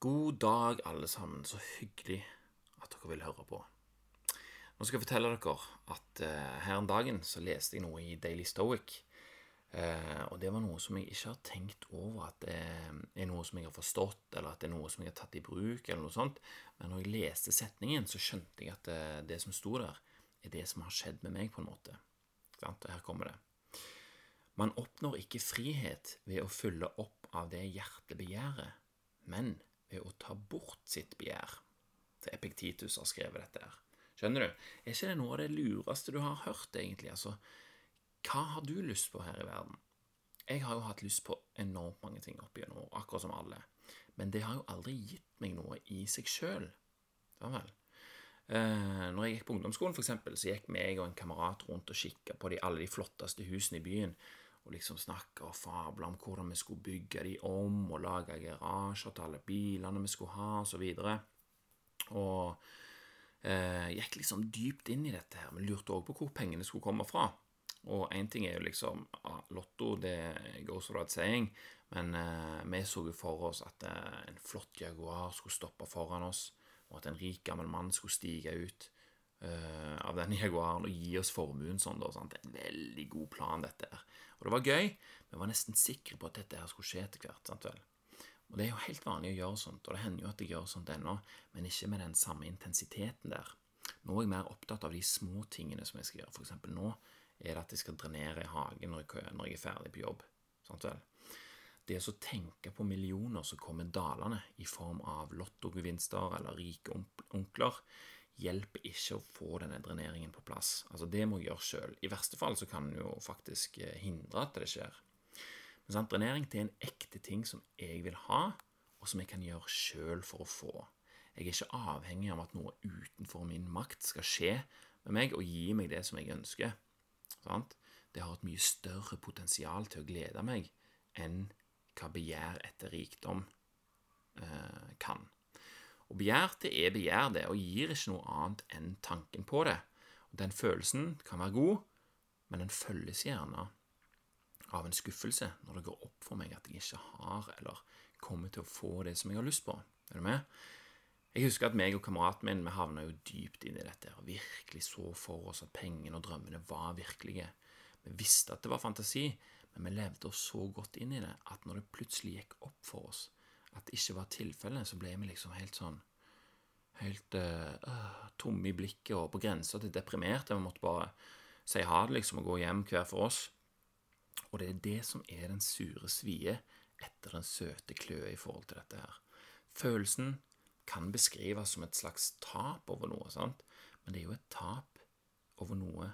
God dag, alle sammen. Så hyggelig at dere vil høre på. Nå skal jeg fortelle dere at uh, her en dagen så leste jeg noe i Daily Stoic. Uh, og det var noe som jeg ikke har tenkt over at det er noe som jeg har forstått, eller at det er noe som jeg har tatt i bruk, eller noe sånt. Men når jeg leste setningen, så skjønte jeg at det, det som sto der, er det som har skjedd med meg, på en måte. Og her kommer det. Man oppnår ikke frihet ved å fylle opp av det hjertet begjærer, men ved å ta bort sitt begjær. Til Epiktitus har skrevet dette her. Skjønner du? Er ikke det noe av det lureste du har hørt, egentlig? Altså, hva har du lyst på her i verden? Jeg har jo hatt lyst på enormt mange ting opp igjennom, akkurat som alle. Men det har jo aldri gitt meg noe i seg sjøl. Ja vel. Eh, når jeg gikk på ungdomsskolen, for eksempel, så gikk meg og en kamerat rundt og kikka på de, alle de flotteste husene i byen og liksom snakke og fable om hvordan vi skulle bygge de om, og lage garasjer til alle bilene vi skulle ha, osv. Og, og eh, gikk liksom dypt inn i dette her. Vi lurte òg på hvor pengene skulle komme fra. Og én ting er jo liksom ja, Lotto, det goes without saying, men eh, vi så jo for oss at eh, en flott Jaguar skulle stoppe foran oss, og at en rik gammel mann skulle stige ut uh, av den Jaguaren og gi oss formuen sånn. Da, sant? En veldig god plan, dette her. Og det var gøy. men Vi var nesten sikre på at dette her skulle skje etter hvert. sant vel? Og det er jo helt vanlig å gjøre sånt, og det hender jo at jeg gjør sånt ennå, men ikke med den samme intensiteten der. Nå er jeg mer opptatt av de små tingene som jeg skal gjøre. For eksempel nå er det at jeg skal drenere i hagen når jeg, når jeg er ferdig på jobb. Sant vel? Det å tenke på millioner som kommer dalende i form av lottogevinster eller rike onkler, hjelper ikke å få denne dreneringen på plass. Altså Det må jeg gjøre sjøl. I verste fall så kan en jo faktisk eh, hindre at det skjer. Men sant, drenering det er en ekte ting som jeg vil ha, og som jeg kan gjøre sjøl for å få. Jeg er ikke avhengig av at noe utenfor min makt skal skje med meg og gi meg det som jeg ønsker. Sant? Det har et mye større potensial til å glede meg enn hva begjær etter rikdom. Og begjær, det er begjær, det, og gir ikke noe annet enn tanken på det. Og Den følelsen kan være god, men den følges gjerne av en skuffelse når det går opp for meg at jeg ikke har eller kommer til å få det som jeg har lyst på. Er du med? Jeg husker at meg og kameraten min vi havna jo dypt inn i dette og virkelig så for oss at pengene og drømmene var virkelige. Vi visste at det var fantasi, men vi levde oss så godt inn i det at når det plutselig gikk opp for oss at det ikke var tilfellet, så ble vi liksom helt sånn Helt uh, tomme i blikket og på grensa til deprimerte. Vi måtte bare si ha det, liksom, og gå hjem hver for oss. Og det er det som er den sure svie etter den søte kløe i forhold til dette her. Følelsen kan beskrives som et slags tap over noe, sant? men det er jo et tap over noe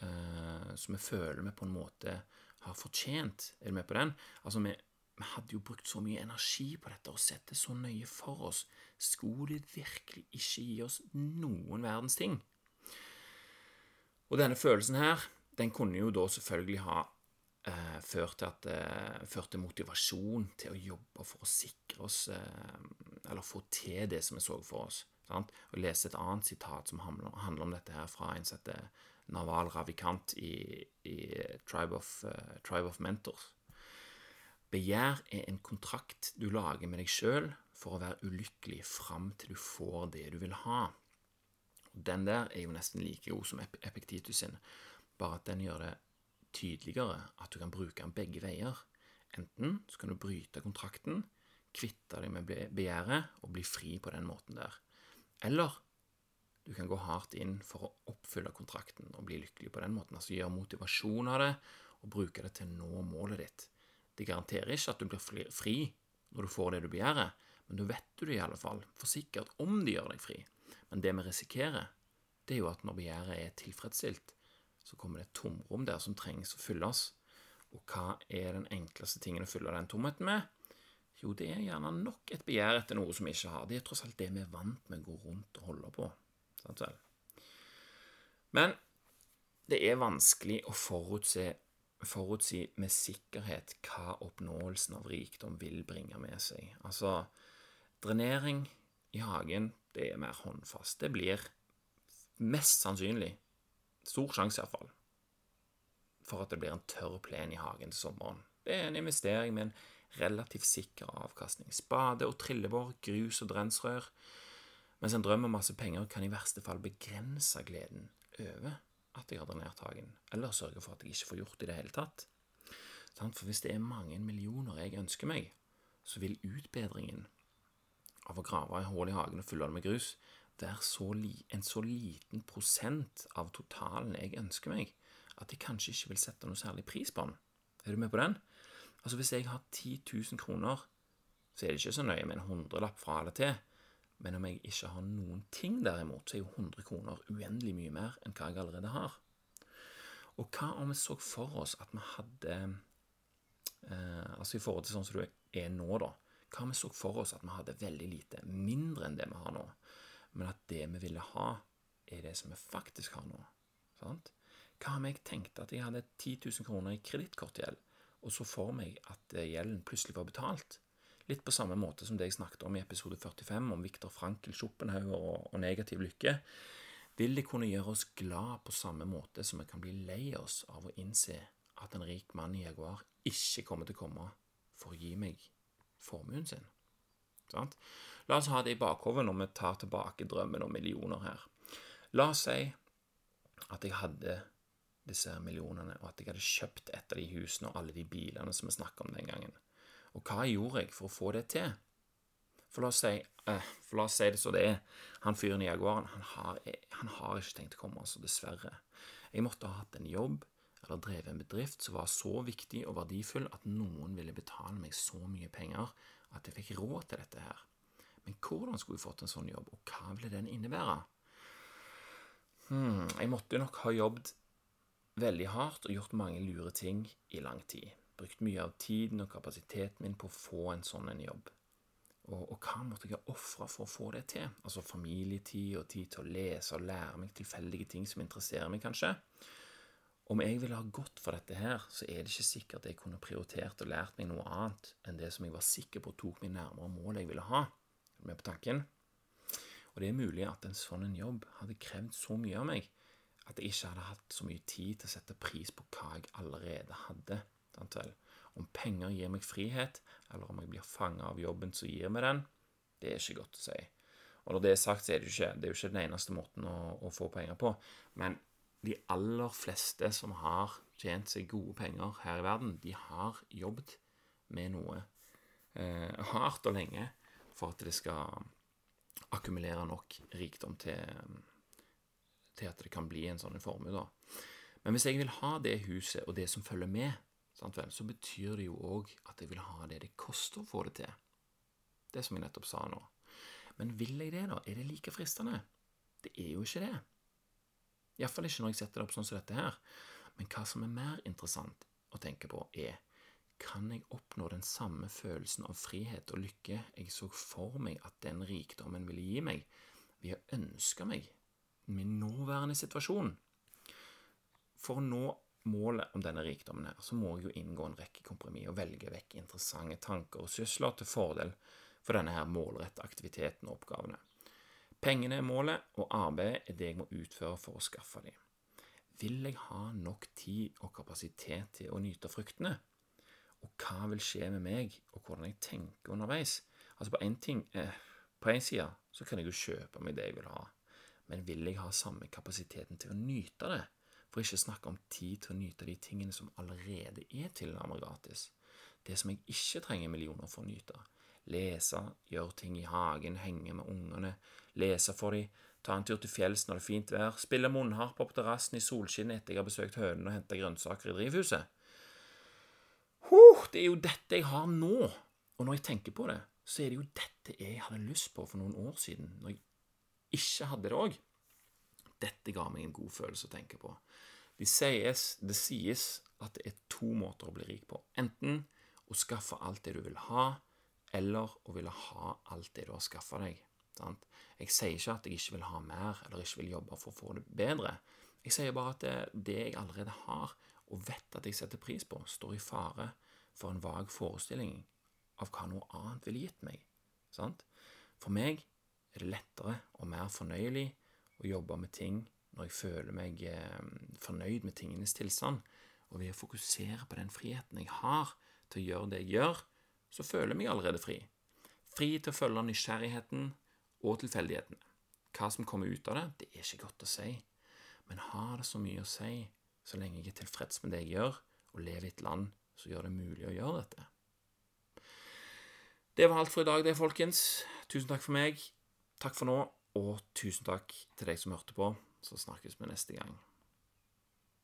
uh, som vi føler vi på en måte har fortjent. Er du med på den? Altså, vi, vi hadde jo brukt så mye energi på dette og sett det så nøye for oss. Skulle det virkelig ikke gi oss noen verdens ting? Og denne følelsen her, den kunne jo da selvfølgelig ha eh, ført, til at, eh, ført til motivasjon til å jobbe for å sikre oss eh, Eller få til det som vi så for oss. Sant? Og lese et annet sitat som handler, om dette her fra en heter Naval Ravikant i, i Tribe, of, uh, Tribe of Mentors. Begjær er en kontrakt du lager med deg sjøl for å være ulykkelig fram til du får det du vil ha. Den der er jo nesten like god som Epiktitus sin, bare at den gjør det tydeligere at du kan bruke den begge veier. Enten så kan du bryte kontrakten, kvitte deg med begjæret og bli fri på den måten der. Eller du kan gå hardt inn for å oppfylle kontrakten og bli lykkelig på den måten. Altså gjøre motivasjon av det og bruke det til å nå målet ditt. Det garanterer ikke at du blir fri når du får det du begjærer, men da vet du det i alle fall for sikkert om de gjør deg fri. Men det vi risikerer, det er jo at når begjæret er tilfredsstilt, så kommer det et tomrom der som trengs å fylles. Og hva er den enkleste tingen å fylle den tomheten med? Jo, det er gjerne nok et begjær etter noe som vi ikke har. Det er tross alt det vi er vant med å gå rundt og holde på. Sant vel? Men det er vanskelig å forutse forutsi med sikkerhet hva oppnåelsen av rikdom vil bringe med seg. Altså, drenering i hagen, det er mer håndfast. Det blir mest sannsynlig, stor sjanse iallfall, for at det blir en tørr plen i hagen til sommeren. Det er en investering med en relativt sikker avkastning. Spade og trillebår, grus og drensrør. Mens en drøm om masse penger kan i verste fall begrense gleden over at jeg har drenert hagen, eller sørge for at jeg ikke får gjort det i det hele tatt. For hvis det er mange millioner jeg ønsker meg, så vil utbedringen av å grave et hull i hagen og fylle det med grus være en så liten prosent av totalen jeg ønsker meg, at jeg kanskje ikke vil sette noe særlig pris på den. Er du med på den? Altså Hvis jeg har 10 000 kroner, så er det ikke så nøye med en hundrelapp fra eller til. Men om jeg ikke har noen ting derimot, så er jo 100 kroner uendelig mye mer enn hva jeg allerede har. Og hva om vi så for oss at vi hadde eh, Altså i forhold til sånn som du er nå, da. Hva om vi så for oss at vi hadde veldig lite, mindre enn det vi har nå, men at det vi ville ha, er det som vi faktisk har nå? Sant? Hva om jeg tenkte at jeg hadde 10 000 kroner i kredittkortgjeld, og så for meg at gjelden plutselig var betalt? Litt på samme måte som det jeg snakket om i episode 45, om Viktor Frankel, Schopenhauer og, og negativ lykke. Vil det kunne gjøre oss glad på samme måte som vi kan bli lei oss av å innse at en rik mann i Jaguar ikke kommer til å komme for å gi meg formuen sin? Sant? La oss ha det i bakhodet når vi tar tilbake drømmen om millioner her. La oss si at jeg hadde disse millionene, og at jeg hadde kjøpt et av de husene og alle de bilene som vi snakket om den gangen. Og hva gjorde jeg for å få det til? For la oss si, eh, for la oss si det så det er. Han fyren i Jaguaren han har, han har ikke tenkt å komme, altså, dessverre. Jeg måtte ha hatt en jobb eller drevet en bedrift som var så viktig og verdifull at noen ville betale meg så mye penger at jeg fikk råd til dette her. Men hvordan skulle jeg fått en sånn jobb, og hva ville den innebære? Hmm, jeg måtte nok ha jobbet veldig hardt og gjort mange lure ting i lang tid brukt mye av tiden og kapasiteten min på å få en sånn en jobb. Og, og hva måtte jeg ha ofra for å få det til? Altså familietid og tid til å lese og lære meg tilfeldige ting som interesserer meg, kanskje. Om jeg ville ha gått for dette her, så er det ikke sikkert jeg kunne prioritert og lært meg noe annet enn det som jeg var sikker på tok meg nærmere målet jeg ville ha. Med på tanken? Og det er mulig at en sånn en jobb hadde krevd så mye av meg at jeg ikke hadde hatt så mye tid til å sette pris på hva jeg allerede hadde om penger gir meg frihet, eller om jeg blir fanga av jobben som gir meg den, det er ikke godt å si. Og når det er sagt, så er det jo ikke, det jo ikke den eneste måten å, å, få penger på. Men de aller fleste som har tjent seg gode penger her i verden, de har jobbet med noe eh, hardt og lenge for at det skal akkumulere nok rikdom til, til at det kan bli en sånn formue. Men hvis jeg vil ha det huset og det som følger med, så betyr det jo òg at jeg vil ha det det koster å få det til. Det som jeg nettopp sa nå. Men vil jeg det, da? Er det like fristende? Det er jo ikke det. Iallfall ikke når jeg setter det opp sånn som dette her. Men hva som er mer interessant å tenke på, er kan jeg oppnå den samme følelsen av frihet og lykke jeg så for meg at den rikdommen ville gi meg, ved å ønske meg min nåværende situasjon? For å nå målet om denne rikdommen her, så må jeg jo inngå en rekke kompromiss og velge vekk interessante tanker og sysler til fordel for denne her målrette aktiviteten og oppgavene. Pengene er målet, og arbeidet er det jeg må utføre for å skaffe dem. Vil jeg ha nok tid og kapasitet til å nyte fruktene? Og hva vil skje med meg, og hvordan jeg tenker underveis? Altså På én eh, på en side så kan jeg jo kjøpe meg det jeg vil ha, men vil jeg ha samme kapasiteten til å nyte det? For ikke snakke om tid til å nyte de tingene som allerede er tilnærmet gratis. Det som jeg ikke trenger millioner for å nyte. Lese, gjøre ting i hagen, henge med ungene, lese for dem, ta en tur til fjells når det er fint vær, spille munnharpe på terrassen i solskinn etter jeg har besøkt hønene og henta grønnsaker i drivhuset. Huh, det er jo dette jeg har nå. Og når jeg tenker på det, så er det jo dette jeg hadde lyst på for noen år siden, når jeg ikke hadde det òg. Dette ga meg en god følelse å tenke på. Det sies, det sies at det er to måter å bli rik på. Enten å skaffe alt det du vil ha, eller å ville ha alt det du har skaffa deg. Sant? Jeg sier ikke at jeg ikke vil ha mer, eller ikke vil jobbe for å få det bedre. Jeg sier bare at det, det jeg allerede har, og vet at jeg setter pris på, står i fare for en vag forestilling av hva noe annet ville gitt meg. Sant? For meg er det lettere og mer fornøyelig å jobbe med ting når jeg føler meg eh, fornøyd med tingenes tilstand, og ved å fokusere på den friheten jeg har til å gjøre det jeg gjør, så føler jeg meg allerede fri. Fri til å følge nysgjerrigheten og tilfeldighetene. Hva som kommer ut av det, det er ikke godt å si, men har det så mye å si så lenge jeg er tilfreds med det jeg gjør, og lever i et land som gjør det mulig å gjøre dette? Det var alt for i dag, det, folkens. Tusen takk for meg. Takk for nå, og tusen takk til deg som hørte på. Så snakkes vi neste gang.